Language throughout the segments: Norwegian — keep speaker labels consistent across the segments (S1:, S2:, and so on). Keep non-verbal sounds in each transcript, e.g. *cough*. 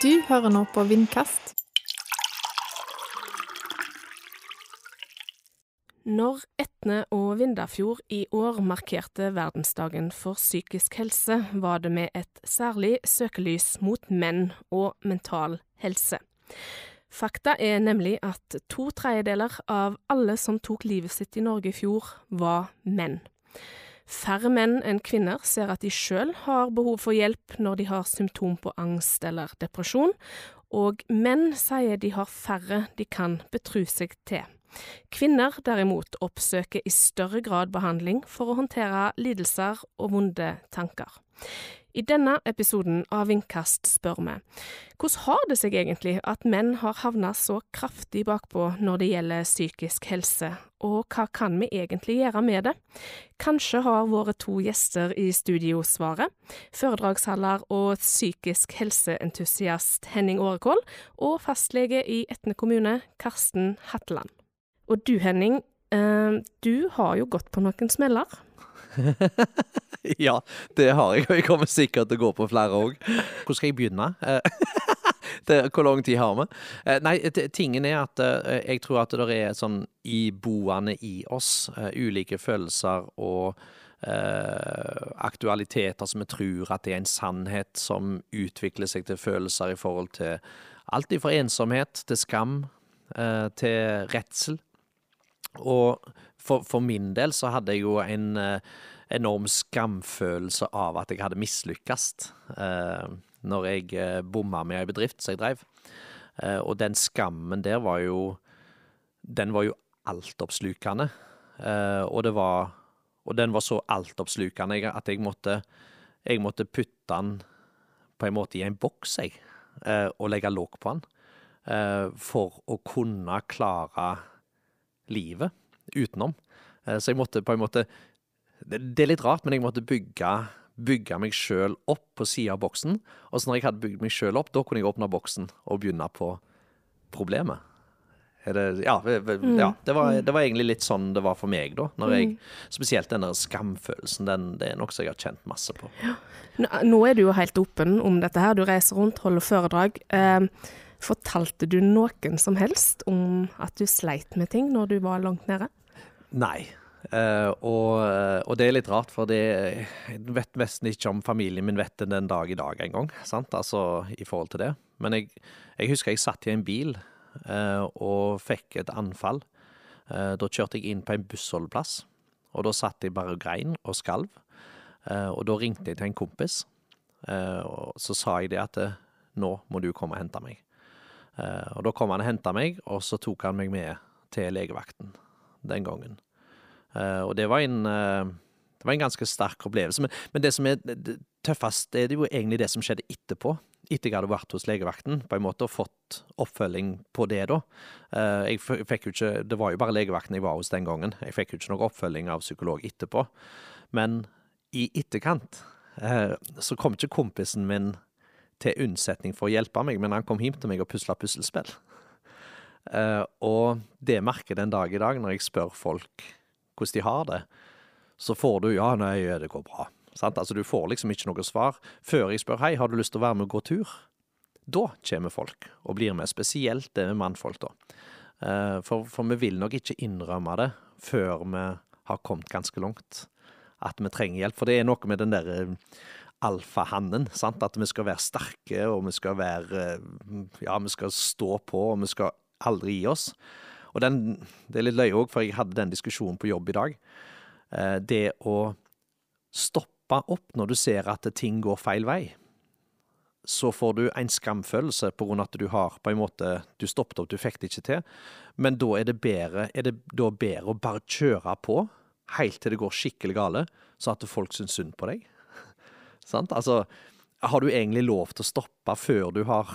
S1: Du hører nå på Vindkast.
S2: Når Etne og Vindafjord i år markerte verdensdagen for psykisk helse, var det med et særlig søkelys mot menn og mental helse. Fakta er nemlig at to tredjedeler av alle som tok livet sitt i Norge i fjor, var menn. Færre menn enn kvinner ser at de sjøl har behov for hjelp når de har symptom på angst eller depresjon, og menn sier de har færre de kan betru seg til. Kvinner derimot oppsøker i større grad behandling for å håndtere lidelser og vonde tanker. I denne episoden av Vindkast spør vi hvordan har det seg egentlig at menn har havna så kraftig bakpå når det gjelder psykisk helse, og hva kan vi egentlig gjøre med det? Kanskje har våre to gjester i studio svaret. Foredragsholder og psykisk helseentusiast Henning Årekål, og fastlege i Etne kommune, Karsten Hatteland. Og du Henning, eh, du har jo gått på noen smeller. *laughs* *laughs*
S3: ja, det har jeg, og jeg kommer sikkert til å gå på flere òg. Hvor skal jeg begynne? *laughs* hvor lang tid har vi? Eh, nei, tingen er at eh, jeg tror at det er sånn iboende i oss ulike følelser og Uh, aktualiteter som vi tror at det er en sannhet som utvikler seg til følelser i forhold til alt fra ensomhet til skam uh, til redsel. Og for, for, min del så hadde jeg jo en eh, enorm skamfølelse av at jeg hadde mislykkes eh, når jeg eh, bomma med ei bedrift som jeg drev. Eh, og den skammen der var jo Den var jo altoppslukende. Eh, og Og den var så altoppslukende at jeg måtte, jeg måtte putte den på en måte i en boks, jeg, eh, og legge låg på den. for å kunne klare livet utenom. Eh, så jeg måtte på en måte Det er litt rart, men jeg måtte bygge, bygge meg sjøl opp på sida av boksen. Og så når jeg hadde bygd meg sjøl opp, da kunne jeg åpne boksen og begynne på problemet. Det, ja, mm. ja det, var, det, var, egentlig litt sånn det var for meg, da. Jeg, spesielt den der skamfølelsen. Den, det er noe som jeg har kjent masse på. Ja.
S2: Nå er du jo helt åpen om dette her. Du reiser rundt, holder foredrag. Eh, Fortalte du noen som helst om at du sleit med ting når du var langt nede?
S3: Nei. Uh, og, eh, og, det er litt rart, for jeg vet nesten ikke om familien min vet det den dag i dag engang. Altså i forhold til det. Men jeg, jeg husker jeg satt i en bil uh, og fikk et anfall. Uh, da kjørte jeg inn på en bussholdeplass, og da satt jeg bare og grein og skalv. og da ringte jeg til en kompis, og så sa jeg det at nå må du komme og hente meg. Og da kom han og henta meg, og så tok han meg med til legevakten den gangen. Eh, og det var en eh, det var en ganske sterk opplevelse. Men, men det som er tøffest, det er jo egentlig det som skjedde etterpå. Etter jeg hadde vært hos legevakten, på en måte, og fått oppfølging på det, da. Jeg fikk jo ikke Det var jo bare legevakten jeg var hos den gangen. Jeg fikk jo ikke noe oppfølging av psykolog etterpå. Men i etterkant så kom ikke kompisen min til unnsetning for å hjelpe meg, men han kom hjem til meg og pusla puslespill. Og det merker den dag i dag, når jeg spør folk hvordan de har det, så får du 'ja, nei, det går bra'. Sant? Altså, du får liksom ikke noe svar før jeg spør 'hei, har du lyst til å være med og gå tur'? Da kommer folk og blir med, spesielt det med mannfolk, da. Uh, for, for vi vil nok ikke innrømme det før vi har kommet ganske langt, at vi trenger hjelp. For det er noe med den derre alfahannen. Sant? At vi skal være sterke, og vi skal være Ja, vi skal stå på, og vi skal aldri gi oss. Og den, det er litt løye òg, for jeg hadde den diskusjonen på jobb i dag. Eh, det å stoppe opp når du ser at ting går feil vei, så får du en skamfølelse på grunn av at du har på en måte Du stoppet opp, du fikk det ikke til. Men da er det bedre, er det da bedre å bare kjøre på helt til det går skikkelig gale, så at folk syns synd på deg. *laughs* Sant? Altså, har du egentlig lov til å stoppe før du har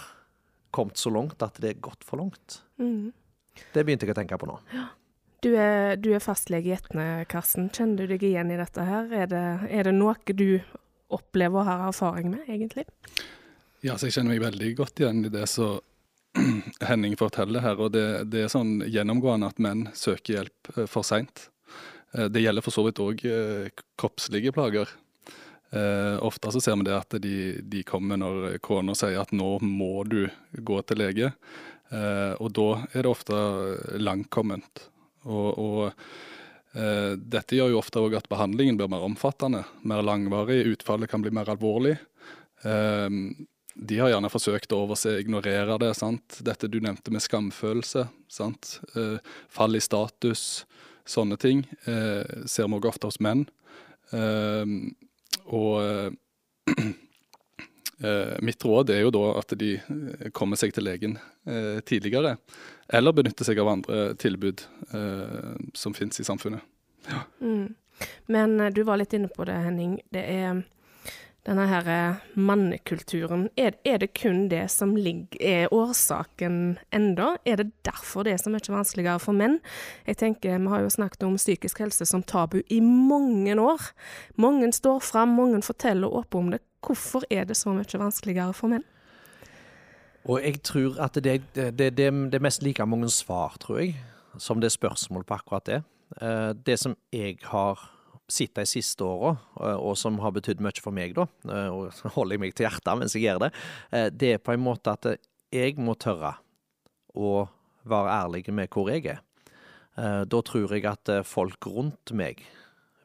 S3: kommet så langt at det er gått for langt? Mm. Det begynte jeg å tenke på nå. Ja.
S2: Du er, du er fastlege i Etne, Karsten. Kjenner du deg igjen i dette her? Er det, er det noe du opplever og har erfaring med, egentlig?
S4: Ja, så jeg kjenner meg veldig godt igjen i det som *clears throat* Henning forteller her. Og det, det, er sånn gjennomgående at menn søker hjelp eh, for seint. Eh, det gjelder for så vidt òg eh, kroppslige plager. Eh, ofte så ser vi det at de, de kommer når kona sier at nå må du gå til lege. Eh, og da er det ofte langkomment. Og, og eh, dette gjør jo ofte òg at behandlingen blir mer omfattende, mer langvarig. Utfallet kan bli mer alvorlig. Eh, de har gjerne forsøkt å overse, ignorere det. sant? Dette du nevnte med skamfølelse. sant? Fall i status. Sånne ting ser vi òg ofte hos menn. Og *clears throat* mitt råd er jo da at de eh, kommer seg til legen eh, tidligere, eller benytter seg av andre tilbud som finnes i samfunnet. Ja.
S2: Mm. Men du var litt inne på det, Henning. Det er denne her mannekulturen. Er, er, det kun det som ligger, er årsaken enda? Er det derfor det er så mye vanskeligere for menn? Jeg tenker, Vi har jo snakket om psykisk helse som tabu i mange år. Mange står fram, mange forteller åpent om det. Hvorfor er det så mye vanskeligere for menn?
S3: Og jeg tror at det, det, det, det er mest like mange svar, tror jeg, som det er spørsmål på akkurat det. Eh, det som jeg har sett de siste åra, eh, og som har betydd mye for meg, da, og og *laughs* holder jeg meg til hjertet mens jeg gjør det, det er på en måte at jeg må tørre å være ærlig med hvor jeg er. Da tror jeg at folk rundt meg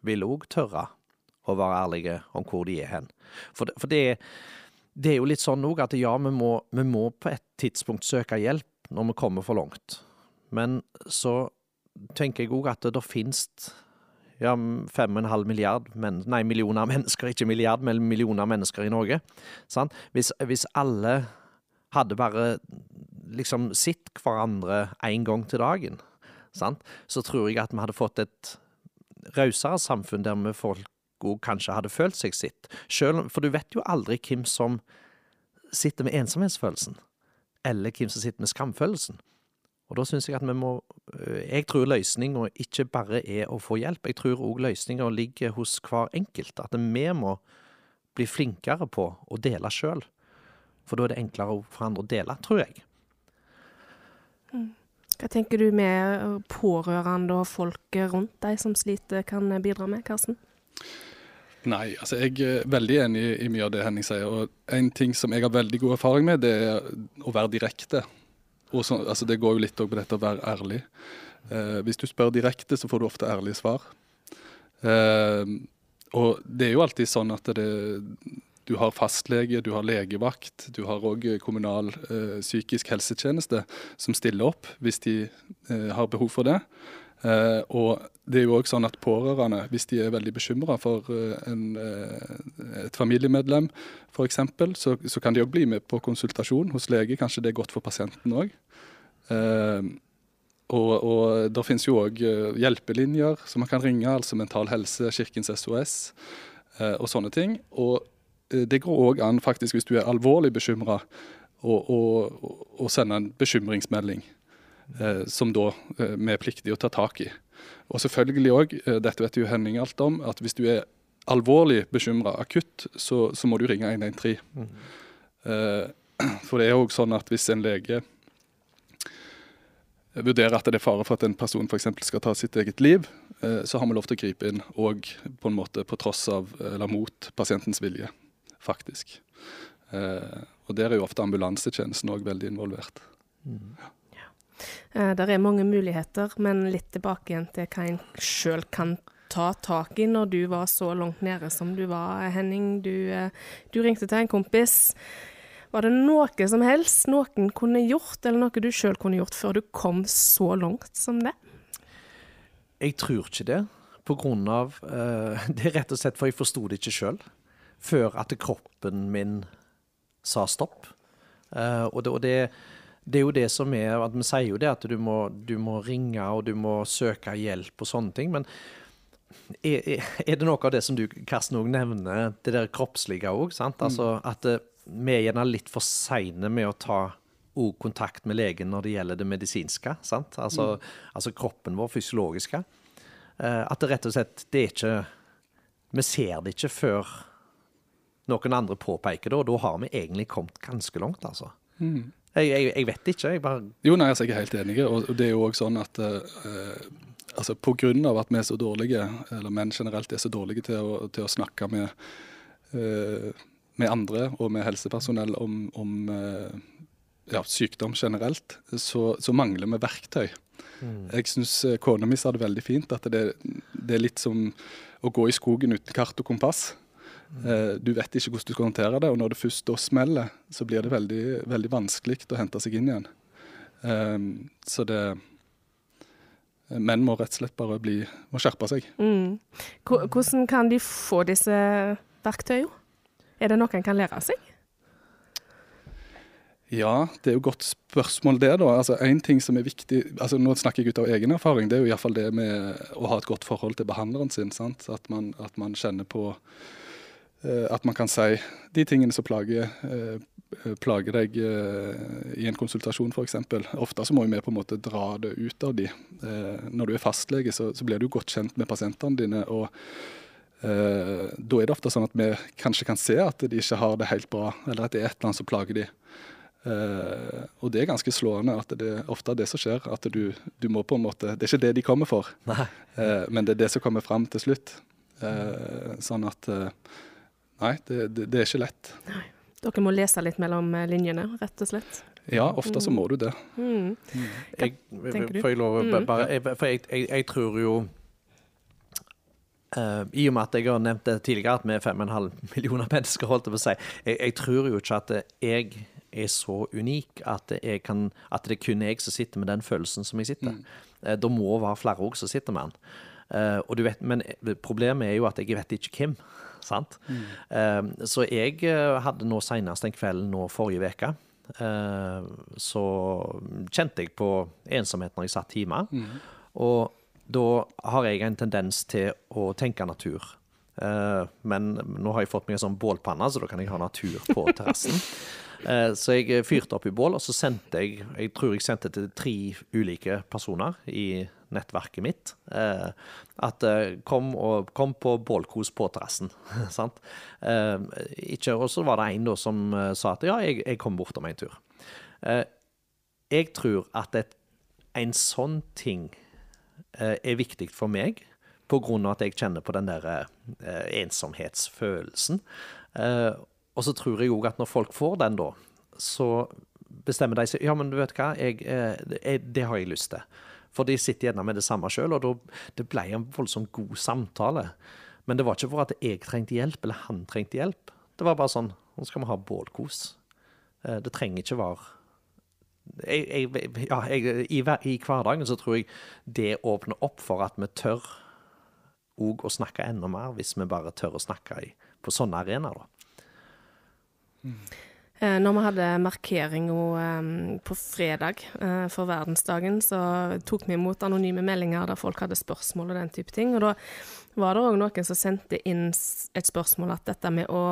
S3: vil òg tørre å være ærlige om hvor de er hen. For, det, for det, det, er jo litt sånn òg at ja, vi må, vi må, på et tidspunkt søke hjelp når vi kommer for langt. Men så tenker jeg òg at det, det finnes ja, fem og en halv milliard men, nei, millioner *laughs* mennesker, ikke milliard, men millioner mennesker i Norge. Hvis, hvis, alle hadde bare liksom sett hverandre én gang til dagen, sant? så tror jeg at vi hadde fått et rausere samfunn der vi folk òg kanskje hadde følt seg sitt. Selv, for du vet jo aldri hvem som sitter med ensomhetsfølelsen, eller hvem som sitter med skamfølelsen. Og da syns jeg at vi må øh, Jeg tror løsninga ikke bare er å få hjelp, jeg tror òg løsninga ligger hos hver enkelt. At vi må bli flinkere på å dele sjøl. For da er det enklere for andre å dele, tror jeg.
S2: Mm. Hva tenker du med pårørende og folk rundt deg som sliter, kan bidra med, Karsten?
S4: Nei, altså jeg er veldig enig i mye av det Henning sier. og En ting som jeg har veldig god erfaring med, det er å være direkte. Så, altså det går jo litt på dette å være ærlig. Eh, hvis du spør direkte, så får du ofte ærlige svar. Eh, og det er jo alltid sånn at det, du har fastlege, du har legevakt, du har òg kommunal eh, psykisk helsetjeneste som stiller opp hvis de eh, har behov for det. Eh, og det er jo også sånn at Pårørende, hvis de er veldig bekymra for eh, en, eh, et familiemedlem f.eks., så, så kan de òg bli med på konsultasjon hos lege. Kanskje det er godt for pasienten òg. Og, og det finnes jo òg hjelpelinjer som man kan ringe, altså Mental Helse, Kirkens SOS og sånne ting. Og det går òg an, faktisk, hvis du er alvorlig bekymra, å sende en bekymringsmelding som da eh, vi er pliktige å ta tak i. Og selvfølgelig òg, eh, dette vet jo Henning alt om, at hvis du er alvorlig bekymra akutt, så, så, må du ringe 113. Mm. Eh, *clears throat* for det er òg sånn at hvis en lege vurderer at det er fare for at en person f.eks. skal ta sitt eget liv, eh, så har vi lov til å gripe inn òg på en måte på tross av eller mot pasientens vilje, faktisk. Eh, og der er jo ofte ambulansetjenesten òg veldig involvert. Mm. Ja.
S2: Eh, det er mange muligheter, men litt tilbake igjen til hva en sjøl kan ta tak i når du var så langt nede som du var, Henning. Du, eh, du ringte til en kompis. Var det noe som helst noen kunne gjort, eller noe du sjøl kunne gjort før du kom så langt som det?
S3: Jeg tror ikke det. På grunn av uh, *laughs* Det er rett og slett for jeg forsto det ikke sjøl. Før at kroppen min sa stopp. Uh, og det, og det det er jo det som er at Vi sier jo det at du må, du må ringe og du må søke hjelp og sånne ting. Men er, er det noe av det som du Karsten også nevner, det der kroppslige òg? Mm. Altså at uh, vi er gjerne litt for seine med å ta kontakt med legen når det gjelder det medisinske. sant? Altså, mm. altså kroppen vår, fysiologiske. Uh, at det rett og slett det er ikke Vi ser det ikke før noen andre påpeker det, og da har vi egentlig kommet ganske langt, altså. Mm. Jeg, jeg, jeg, vet ikke. Jeg bare
S4: Jo, nei, altså, jeg er helt enig. Og det er jo òg sånn at uh, altså, på grunn av at vi er så dårlige, eller menn generelt er så dårlige til å, til å snakke med eh, med andre og med helsepersonell om, om eh, ja, sykdom generelt, så, så, mangler vi verktøy. Mm. Jeg syns kona mi sa det veldig fint, at det, det, er litt som å gå i skogen uten kart og kompass. Mm. Du vet ikke hvordan du skal håndtere det, og når det først da smeller, så blir det veldig, veldig vanskelig å hente seg inn igjen. Um, så det Menn må rett og slett bare bli, må skjerpe seg. Mm.
S2: Hvordan kan de få disse verktøyene? Er det noe en kan lære seg?
S4: Ja, det er jo godt spørsmål det, da. Altså, en ting som er viktig, altså Nå snakker jeg ut av egen erfaring. Det er jo iallfall det med å ha et godt forhold til behandleren sin. sant? At man, at man kjenner på At man kan si de tingene som plager, uh, plager deg uh, i en konsultasjon, f.eks. Ofte så må vi på en måte dra det ut av de. når du er fastlege, så, så blir du godt kjent med pasientene dine. og Uh, da er det ofte sånn at vi kanskje kan se at de ikke har det helt bra, eller at det er et eller annet som plager de. Uh, og det er ganske slående at det er ofte det som skjer. At du, du, må på en måte Det er ikke det de kommer for, uh, men det er det som kommer fram til slutt. sånn at Nei, det, det, det, er ikke lett. Nei.
S2: Dere må lese litt mellom linjene, rett og slett?
S4: Ja, ofte så må du det. Mm.
S3: Mm. Jeg, får jeg lov mm. bare, jeg, For jeg, jeg tror jo Uh, I og med at jeg har nevnt det tidligere, at vi er 5,5 *laughs* millioner mennesker, holdt jeg på å si. Jeg, jeg, tror jo ikke at jeg er så unik at, kan, at, det er kun jeg som sitter med den følelsen som jeg sitter. Mm. Uh, det må være flere òg som sitter med den. Uh, og du vet, men problemet er jo at jeg vet ikke hvem. Sant? Mm. så jeg hadde nå senest en kveld nå forrige uke. så kjente jeg på ensomhet når jeg satt hjemme. Mm. Og da har jeg en tendens til å tenke natur. Uh, men nå har jeg fått meg en sånn bålpanne, så da kan jeg ha natur på *laughs* terrassen. Så jeg fyrte opp i bål, og så sendte jeg Jeg tror jeg sendte til tre ulike personer i nettverket mitt. Uh, at kom, og, kom på bålkos på terrassen. *laughs* sant? og så var det en da som sa at ja, jeg, jeg kom bortom en tur. jeg tror at et, en sånn ting Eh, er viktig for meg, pga. at jeg kjenner på den der eh, ensomhetsfølelsen. Eh, og så tror jeg òg at når folk får den, da, så bestemmer de seg Ja, men du vet hva, jeg, jeg, det har jeg lyst til. For de sitter gjerne med det samme sjøl, og det ble en voldsomt god samtale. Men det var ikke for at jeg trengte hjelp, eller han trengte hjelp. Det var bare sånn Nå skal vi ha bålkos. Det trenger ikke være jeg, jeg, ja, jeg, i, i, hverdagen så tror jeg det åpner opp for at vi tør òg å snakke enda mer, hvis vi bare tør å snakke i, på sånne arenaer, da.
S2: Mm. Når vi hadde markering um, på fredag uh, for verdensdagen, så tok vi imot anonyme meldinger der folk hadde spørsmål og den type ting. Og da var det òg noen som sendte inn et spørsmål at dette med å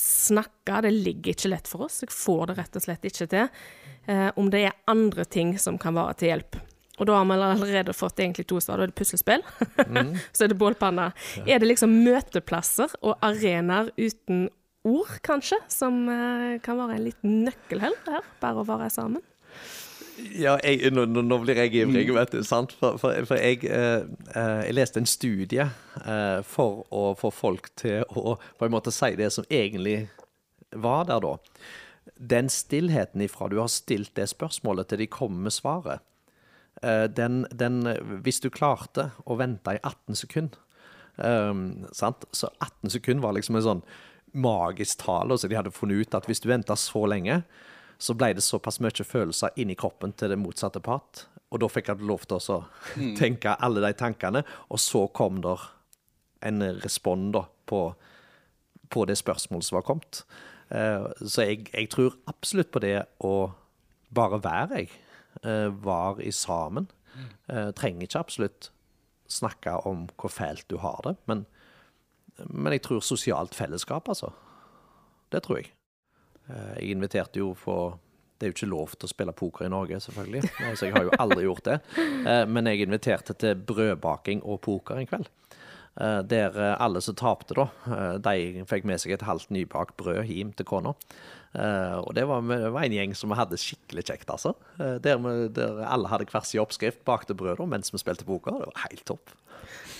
S2: snakke, det ligger ikke lett for oss. Jeg får det rett og slett ikke til eh, om det er andre ting som kan være til hjelp. Og da har vi allerede fått egentlig to svar. Da er det puslespill, mm. *laughs* så er det bålpanne. Ja. Er det liksom møteplasser og arenaer uten ord, kanskje, som eh, kan være en liten nøkkel her, bare å være sammen?
S3: Ja, jeg, nå, nå, blir jeg ivrig, mm. vet du. sant? For, for, for jeg, eh, eh, jeg, leste en studie eh, for å få folk til å på en måte si det som egentlig var der, da den stillheten ifra du har stilt det spørsmålet til de kommer med svaret, eh, den, den, Hvis du klarte å vente i 18 sekunder um, Så 18 sekunder var liksom en sånn magisk tall. Så de hadde funnet ut at hvis du venta så lenge, så ble det såpass mye følelser inni kroppen til det motsatte part. Og da fikk jeg lov til å mm. *laughs* tenke alle de tankene, og så kom der en respond på, på det spørsmålet som var kommet. Uh, så jeg, jeg, tror absolutt på det å bare være, jeg. Uh, var i sammen. Uh, Trenger ikke absolutt snakke om hvor fælt du har det, men, men jeg tror sosialt fellesskap, altså. Det tror jeg. Jeg inviterte jo for det er jo ikke lov til å spille poker i Norge, selvfølgelig. Så jeg har jo aldri gjort det. Men jeg inviterte til brødbaking og poker en kveld. Eh, der eh, alle som tapte, da, eh, de fikk med seg et halvt nybakt brød hjem til kona. Uh, og det var, det var, en gjeng som vi hadde skikkelig kjekt, altså. Uh, der, vi, der, alle hadde hver sin oppskrift, bakte brød mens vi spilte poker. Det var helt topp.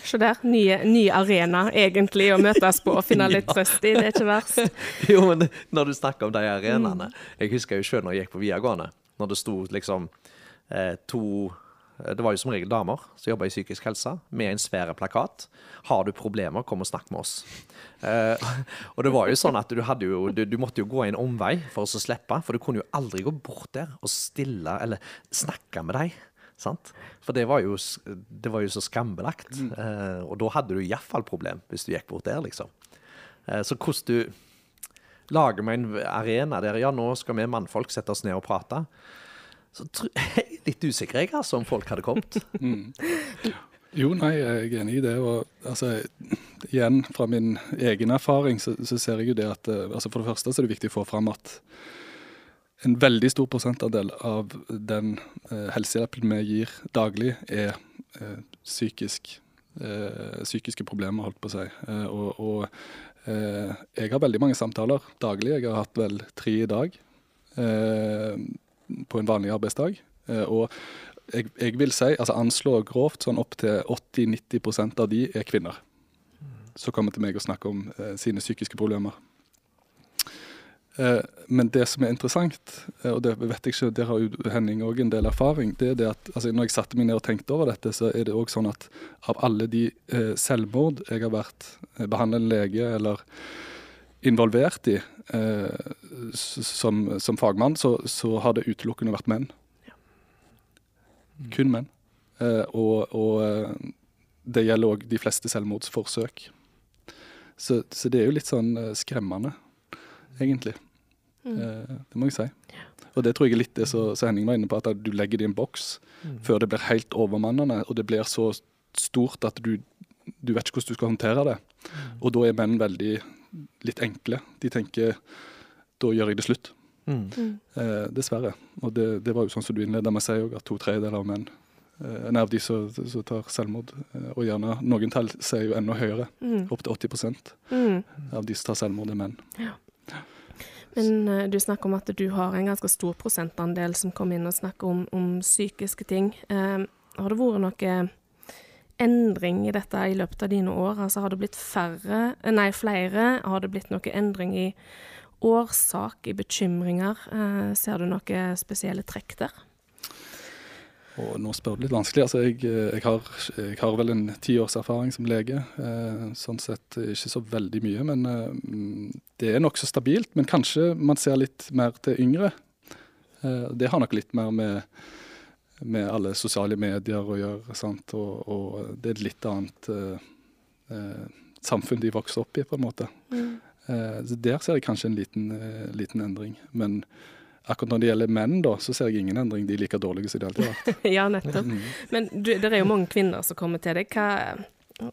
S2: Se der. Nye, ny arena, egentlig, å møtes på og finne *laughs* litt trøst i. Det er ikke verst. *laughs*
S3: jo, men når du snakker om de arenaene mm. Jeg husker jo sjøl når jeg gikk på videregående, når det sto liksom eh, to Eh, det var jo som regel damer som jobba i psykisk helse, med en svær plakat. 'Har du problemer, kom og snakk med oss'. Eh, *laughs* og det var jo sånn at du, jo, du, du, måtte jo gå en omvei for å slippe, for du kunne jo aldri gå bort der og stille eller snakke med dem. Sant? For det var jo, det var jo så skambelagt. Mm. Eh, og da hadde du iallfall problem hvis du gikk bort der, liksom. Eh, så hvordan du lager meg en arena der ja, nå skal vi mannfolk sette oss ned og prate så *laughs* jeg er litt usikker jeg, altså, om folk hadde kommet. *laughs* Mm.
S4: Jo, nei, jeg er enig i det. og altså, Igjen, fra min egen erfaring, så, så ser jeg jo det at eh, altså For det første så er det viktig å få fram at en veldig stor prosentandel av den eh, helsehjelpen vi gir daglig, er eh, psykisk, eh, psykiske problemer, holdt på å si. Eh, og, og eh, jeg har veldig mange samtaler daglig. Jeg har hatt vel tre i dag på en vanlig arbeidsdag. Eh, og jeg, jeg vil si, altså anslå grovt sånn opp til 80-90% av de er kvinner. Som kommer til meg og snakker om eh, sine psykiske problemer. Eh, men det som er interessant, eh, og det vet jeg ikke, der har jo Henning òg en del erfaring, det er det at altså, når jeg satte meg ned og tenkte over dette, så er det òg sånn at av alle de eh, selvmord jeg har vært eh, behandlende lege eller involvert i eh, som, som, fagmann, så, så, har det utelukkende vært menn. Ja. Mm. Kun menn. Eh, og, og, eh, det gjelder òg de fleste selvmordsforsøk. Så, så, det er jo litt sånn eh, skremmende, egentlig. Mm. Eh, det må jeg si. Ja. Og det tror jeg er litt det som Henning var inne på, at du legger det i en boks mm. før det blir helt overmannende, og det blir så stort at du, du vet ikke hvordan du skal håndtere det. Mm. Og da er menn veldig litt enkle. De tenker da gjør jeg det slutt. Mm. mm. Eh, dessverre. Og det, det, var jo sånn som du innleda med å si òg, at to tredjedeler av menn eh, en av de som, som tar selvmord, eh, og gjerne noen tall sier jo enda høyere, mm. opptil 80 mm. av de som tar selvmord, er menn. Ja.
S2: Men uh, du snakker om at du har en ganske stor prosentandel som kommer inn og snakker om, om psykiske ting. Uh, har det vært noe endring i dette i løpet av dine år? Altså har det blitt færre, nei, flere? Har det blitt noe endring i årsak, i bekymringer? Eh, ser du noen spesielle trekk der?
S4: Og nå spør du litt vanskelig. Altså, jeg, jeg, har, jeg, har, vel en tiårserfaring som lege. Eh, sånn sett ikke så veldig mye. Men eh, det er nokså stabilt. Men kanskje man ser litt mer til yngre. Eh, det har nok litt mer med med alle sosiale medier å gjøre. Sant? Og, og det er et litt annet eh, eh, samfunn de vokser opp i, på en måte. Mm. Eh, der ser jeg kanskje en liten, eh, liten, endring. Men akkurat når det gjelder menn, da, så ser jeg ingen endring. De er like dårlige som de alltid har vært. *laughs*
S2: ja, nettopp. Mm. Men du, det er jo mange kvinner som kommer til deg. Hva,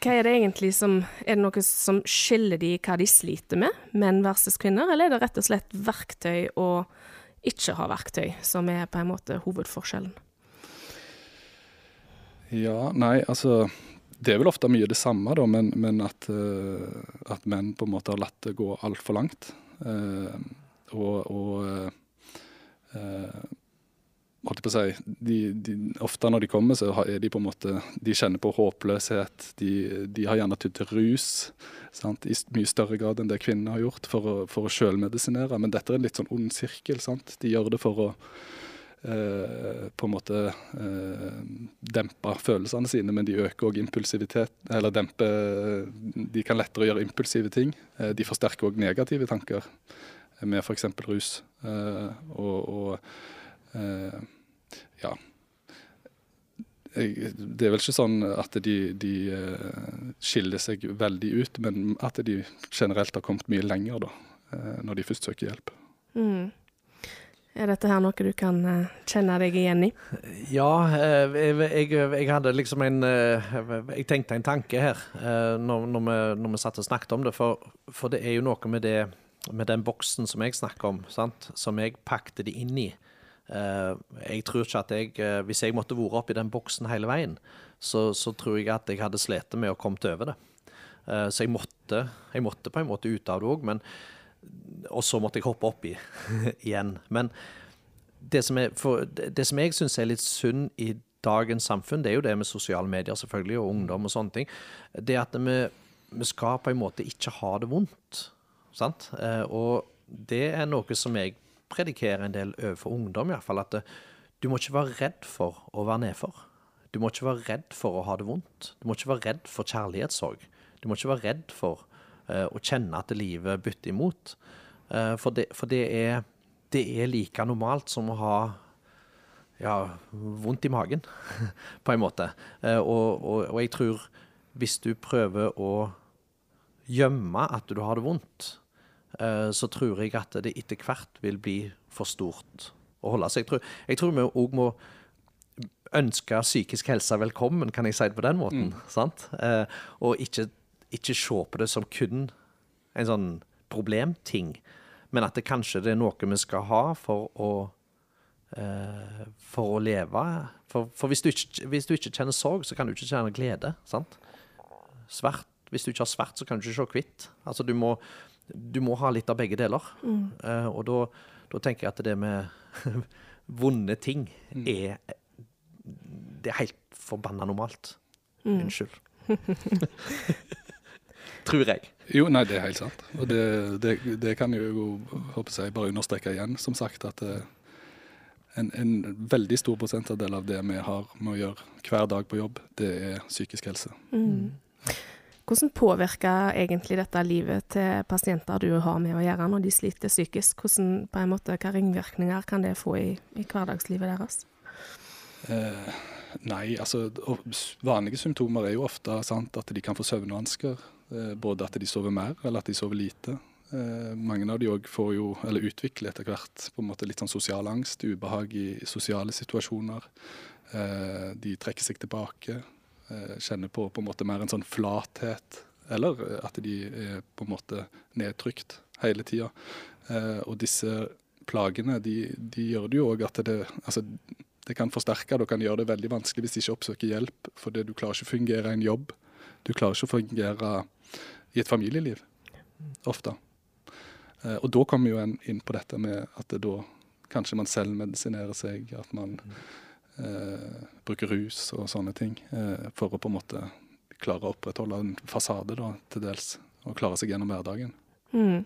S2: hva er det egentlig som Er det noe som skiller de hva de sliter med, menn versus kvinner, eller er det rett og slett verktøy og ikke har verktøy, som er på en måte hovedforskjellen?
S4: Ja, nei, altså Det er vel ofte mye det samme, da, men, men at, uh, at, menn på en måte har latt det gå altfor langt. Uh, og, og uh, jeg på å si, de, de, Ofte når de kommer, så er de på en måte, de kjenner på håpløshet. De, de har gjerne tydd til rus sant? i mye større grad enn det kvinnene har gjort, for å, for å selvmedisinere. Men dette er en litt sånn ond sirkel. sant? De gjør det for å eh, på en måte eh, dempe følelsene sine, men de øker òg impulsivitet. Eller demper De kan lettere gjøre impulsive ting. Eh, de forsterker òg negative tanker med f.eks. rus. Eh, og, og ja. Det er vel ikke sånn at de, de uh, skiller seg veldig ut, men at de generelt har kommet mye lenger da, uh, når de først søker hjelp. Mm.
S2: Er dette her noe du kan kjenne deg igjen i?
S3: Ja, jeg, jeg, jeg, hadde liksom en Jeg tenkte en tanke her når, når, vi, når vi satt og snakket om det. For, for, det er jo noe med, det, med den boksen som jeg snakker om, sant? som jeg pakte de inn i. Eh, jeg tror ikke at jeg eh, Hvis jeg måtte vært oppi den boksen hele veien, så, så, tror jeg at jeg hadde slitt med å komme over det. Eh, så jeg måtte, jeg måtte, på en måte ut av det òg. Og så måtte jeg hoppe oppi *laughs* igjen. Men det som, er, for, det som jeg syns er litt synd i dagens samfunn, det er jo det med sosiale medier selvfølgelig, og ungdom og sånne ting. Det at vi, vi skal på en måte ikke ha det vondt. Sant? Og det er noe som jeg predikerer en del overfor ungdom, iallfall. At det, du må ikke være redd for å være nedfor. Du må ikke være redd for å ha det vondt. Du må ikke være redd for kjærlighetssorg. Du må ikke være redd for uh, å kjenne at livet bytter imot. Uh, for, det, for det, er, det, er, like normalt som å ha ja, vondt i magen, *laughs* på en måte. Uh, og, og, og, jeg tror hvis du prøver å gjemme at du har det vondt, så tror jeg at det etter hvert vil bli for stort å holde seg. Jeg tror, jeg tror vi òg må ønske psykisk helse velkommen, kan jeg si det på den måten. Mm. Eh, og ikke, ikke, se på det som kun en sånn problemting, men at det kanskje det er noe vi skal ha for å eh, for å leve. For, for hvis, du ikke, hvis, du ikke, kjenner sorg, så kan du ikke kjenne glede. sant? Svart, hvis du ikke har svart, så kan du ikke se hvitt. Altså, du må, du må ha litt av begge deler. Mm. Uh, og da tenker jeg at det med *laughs* vonde ting mm. er det er helt forbanna normalt. Mm. Unnskyld. *laughs* Tror jeg.
S4: Jo, nei, det er helt sant. Og det, det, det kan jo håper jeg, bare understreke igjen, som sagt, at eh, en, en, veldig stor prosentandel av det vi har med å gjøre hver dag på jobb, det er psykisk helse. Mm.
S2: Hvordan påvirker egentlig dette livet til pasienter du har med å gjøre når de sliter psykisk? Hvordan, på en måte, Hvilke ringvirkninger kan det få i, i hverdagslivet deres?
S4: Eh, nei, altså vanlige symptomer er jo ofte sant, at de kan få søvnvansker. Eh, både at de sover mer, eller at de sover lite. Eh, mange av de òg får jo, eller utvikler etter hvert på en måte litt sånn sosial angst, ubehag i sosiale situasjoner. Eh, de trekker seg tilbake, kjenner på på en måte mer en sånn flathet. Eller at de er på en måte nedtrykt hele tida. Eh, og disse plagene de, de gjør det jo òg at det altså det kan forsterke det og kan gjøre det veldig vanskelig hvis de ikke oppsøker hjelp. Fordi du klarer ikke å fungere i en jobb. Du klarer ikke å fungere i et familieliv. Ofte. Eh, og da kommer jo en inn på dette med at det da kanskje man selvmedisinerer seg. At man eh, bruker rus og sånne ting eh, for å på en måte klare å opprettholde en fasade da, til dels. Og klare seg gjennom hverdagen. Mm.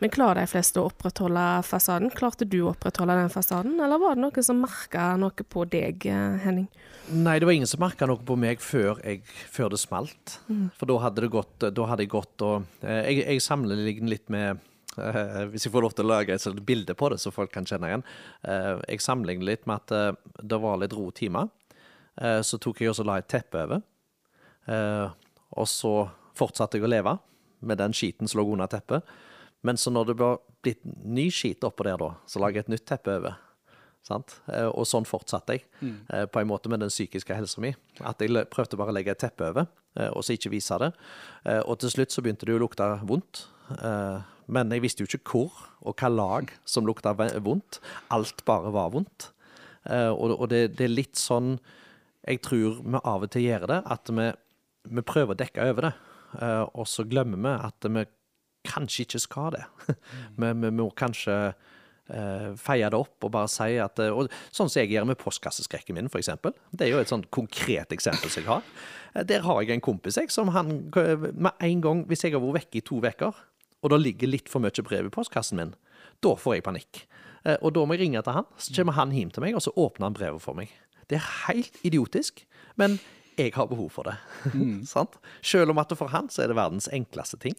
S2: Men klarer de fleste å opprettholde fasaden? Klarte du å opprettholde den fasaden, eller var det noen som merka noe på deg, eh, Henning?
S3: Nei, det var ingen som merka noe på meg før, jeg, før det smalt. Mm. For da hadde, det gått, da hadde jeg gått og Jeg, jeg sammenligner litt med hvis jeg får lov til å lage et bilde på det, så folk kan kjenne igjen. Uh, jeg sammenligner litt med at uh, det var litt ro timer. så tok jeg også la et teppe over. og så fortsatte jeg å leve med den skiten som lå under teppet. Men så når det ble blitt ny skit oppå der, da, så lager jeg et nytt teppe over. Sant? Eh, og sånn fortsatte jeg, mm. Eh, på en måte med den psykiske helsa mi. At jeg prøvde bare å legge et teppe over, eh, og så ikke vise det. Og til slutt så begynte det å lukte vondt. Men jeg visste jo ikke hvor og hva lag som lukta vondt. Alt bare var vondt. Og det, det er litt sånn jeg tror vi av og til gjør det, at vi, vi prøver å dekke over det. Og så glemmer vi at vi kanskje ikke skal det. *laughs* Men vi må kanskje uh, feie det opp og bare si at og Sånn som jeg gjør med postkasseskrekken min, f.eks. Det er jo et sånn konkret eksempel som jeg har. Der har jeg en kompis jeg, som han med en gang, hvis jeg har vært vekke i to uker, og det ligger litt for mye brev i postkassen min, da får jeg panikk. Og da må jeg ringe til han, så kommer han hjem til meg, og så åpner han brevet for meg. Det er helt idiotisk, men jeg har behov for det. Mm. *laughs* Selv om at for han så er det verdens enkleste ting.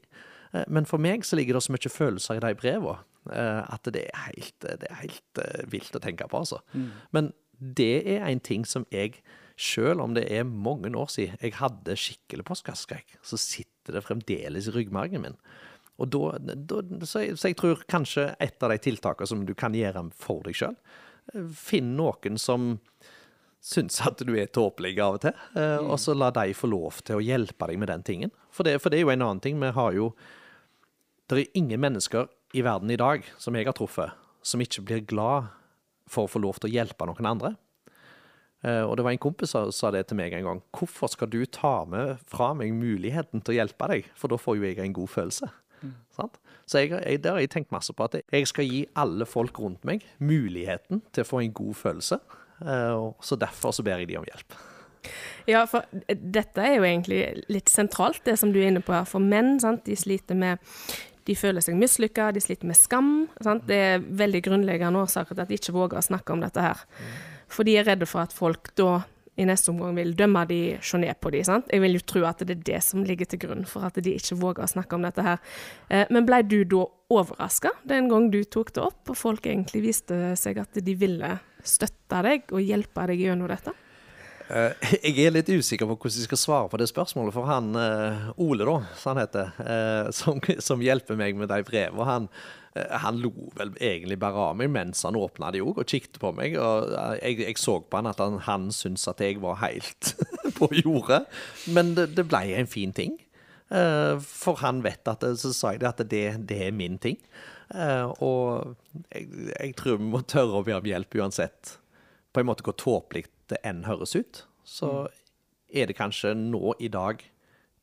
S3: Eh, men for meg så ligger det så mye følelser i de brevene eh, at det er helt, det er helt eh, vilt å tenke på, altså. Mm. Men det er en ting som jeg, selv om det er mange år siden jeg hadde skikkelig postkasseskrekk, så sitter det fremdeles i ryggmargen min. Og da, da så, jeg, så, jeg, tror kanskje et av de tiltakene som du kan gjøre for deg sjøl, finn noen som syns at du er tåpelig av og til, mm. og så la de få lov til å hjelpe deg med den tingen. For det, for det er jo en annen ting. Vi har jo det er ingen mennesker i verden i dag som jeg har truffet, som ikke blir glad for å få lov til å hjelpe noen andre. Uh, og det var en kompis som sa det til meg en gang. Hvorfor skal du ta med fra meg muligheten til å hjelpe deg? For da får jo jeg en god følelse. Sant? Så jeg, jeg, der har jeg tenkt masse på at jeg skal gi alle folk rundt meg muligheten til å få en god følelse. eh, så derfor så ber jeg de om hjelp.
S2: Ja, for dette er jo egentlig litt sentralt, det som du er inne på her. For menn, sant, de sliter med De føler seg mislykka, de sliter med skam. Sant? Det er veldig grunnleggende årsaker til at de ikke våger å snakke om dette her. For de er redde for at folk da i neste omgang vil dømme de, se ned på de, sant? Jeg vil jo tro at det er det som ligger til grunn for at de ikke våger å snakke om dette her. Eh, Men blei du da overraska den gang du tok det opp, og folk egentlig viste seg at de ville støtte deg og hjelpe deg gjennom dette?
S3: Eh, *laughs* Jeg er litt usikker på hvordan jeg skal svare på det spørsmålet, for han eh, Ole, da, som han heter, eh, som, *laughs* som hjelper meg med de brevene, han, han lo vel egentlig bare av meg mens han åpna de òg, og kikket på meg. og Jeg, jeg så på han at han, han syntes at jeg var helt *laughs* på jordet, men det, det ble en fin ting. For han vet at Så sa jeg det at det, det er min ting. Og jeg, jeg tror vi må tørre å be om hjelp uansett. På en måte hvor tåpelig det enn høres ut. Så er det kanskje nå i dag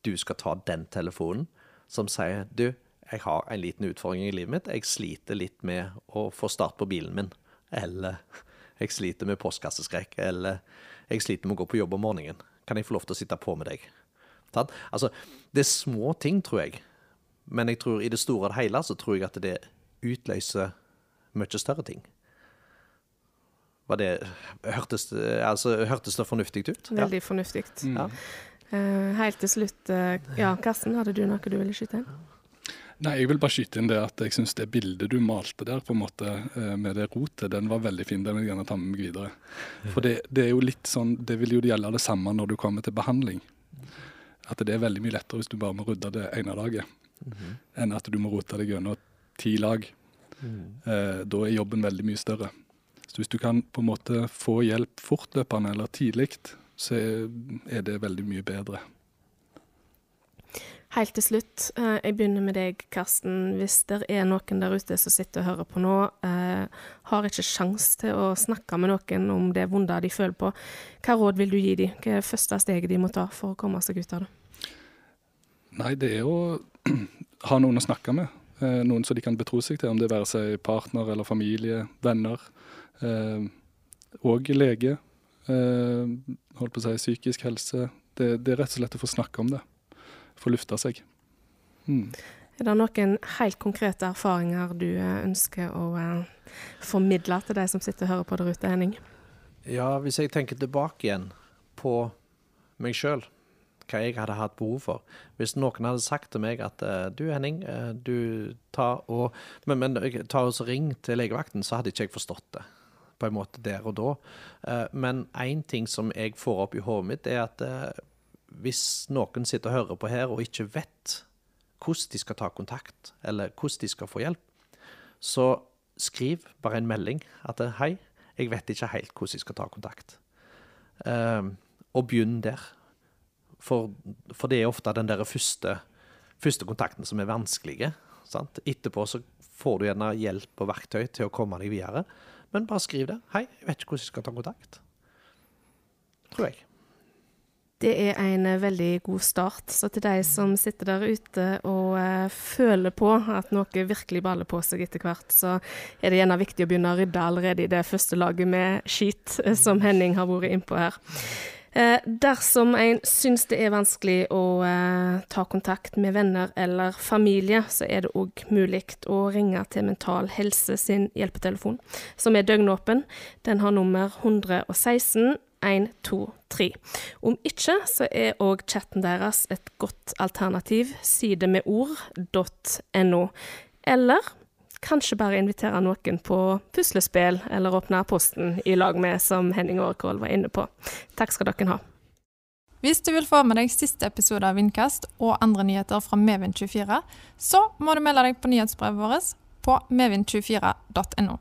S3: du skal ta den telefonen som sier Du, jeg har en liten utfordring i livet mitt. Jeg sliter litt med å få start på bilen min. Eller jeg sliter med postkasseskrekk. Eller jeg sliter med å gå på jobb om morgenen. Kan jeg få lov til å sitte på med deg? Altså, det er små ting, tror jeg. Men jeg tror i det store og det hele så tror jeg at det utløser mye større ting. Var det, hørtes, altså, hørtes det fornuftig ut? Ja.
S2: Veldig Mm.
S3: Ja.
S2: Eh, helt til slutt, eh, ja, Karsten, hadde du noe du ville skyte inn?
S4: Nei, jeg vil bare skyte inn det at jeg syns det bildet du malte der, på en måte, eh, med det rotet, den var veldig fin. Den vil jeg gjerne ta med meg videre. For det, det er jo litt sånn Det vil jo gjelde det samme når du kommer til behandling. At det er veldig mye lettere hvis du bare må rydde det ene laget, enn at du må rote deg gjennom ti lag. Eh, da er jobben veldig mye større. Så hvis du kan på en måte få hjelp fortløpende eller tidlig, så er- det veldig mye bedre.
S2: Helt til slutt, eh, jeg begynner med deg, Karsten. Hvis det er noen der ute som sitter og hører på nå, eh, har ikke sjans til å snakke med noen om det vonde de føler på, hva råd vil du gi dem? Hva er det første steget de må ta for å komme seg ut av det?
S4: Nei, det er å *clears throat* ha noen å snakke med. Eh, noen som de kan betro seg til, om det være seg partner eller familie, venner. Eh, og lege. Eh, holdt på å si psykisk helse. Det, det er rett og slett å få snakke om det. Få lufta seg. Mm.
S2: Er det noen helt konkrete erfaringer du eh, ønsker å eh, formidle til de som sitter og hører på der ute, Henning?
S3: Ja, hvis jeg tenker tilbake igjen på meg sjøl, hva jeg hadde hatt behov for. Hvis noen hadde sagt til meg at du Henning, du tar og Men, men tar ta og ring til legevakten, så hadde ikke jeg forstått det. På en måte der og da. Eh, Men én ting som jeg får opp i hodet mitt, er at eh, hvis noen sitter og hører på her og ikke vet hvordan de skal ta kontakt, eller hvordan de skal få hjelp, så skriv bare en melding at eh, hei, jeg vet ikke helt hvordan jeg skal ta kontakt. Og begynn der. For, for det er ofte den der første, første kontakten som er vanskelige. Sant? Etterpå så får du gjerne hjelp og verktøy til å komme deg videre. Men bare skriv det. Hei, jeg vet ikke hvordan jeg skal ta kontakt. Tror jeg.
S2: Det er en eh, veldig god start. Så til de som sitter der ute og uh, føler på at noe virkelig baller på seg etter hvert, så er det gjerne viktig å begynne å rydde allerede i det første laget med skit, eh, som Henning har vært innpå her. Eh, dersom en syns det er vanskelig å eh, ta kontakt med venner eller familie, så er det òg mulig å ringe til Mental Helse sin hjelpetelefon, som er døgnåpen. Den har nummer 116 123. Om ikke, så er òg chatten deres et godt alternativ. sidemedord.no. med ord.no. Eller kanskje bare invitere noen på puslespill, eller åpne posten i lag med, som Henning Årekål var inne på. Takk skal dere ha.
S1: Hvis du vil få med deg siste episode av Vindkast og andre nyheter fra Medvind24, så må du melde deg på nyhetsbrevet vårt på medvind24.no.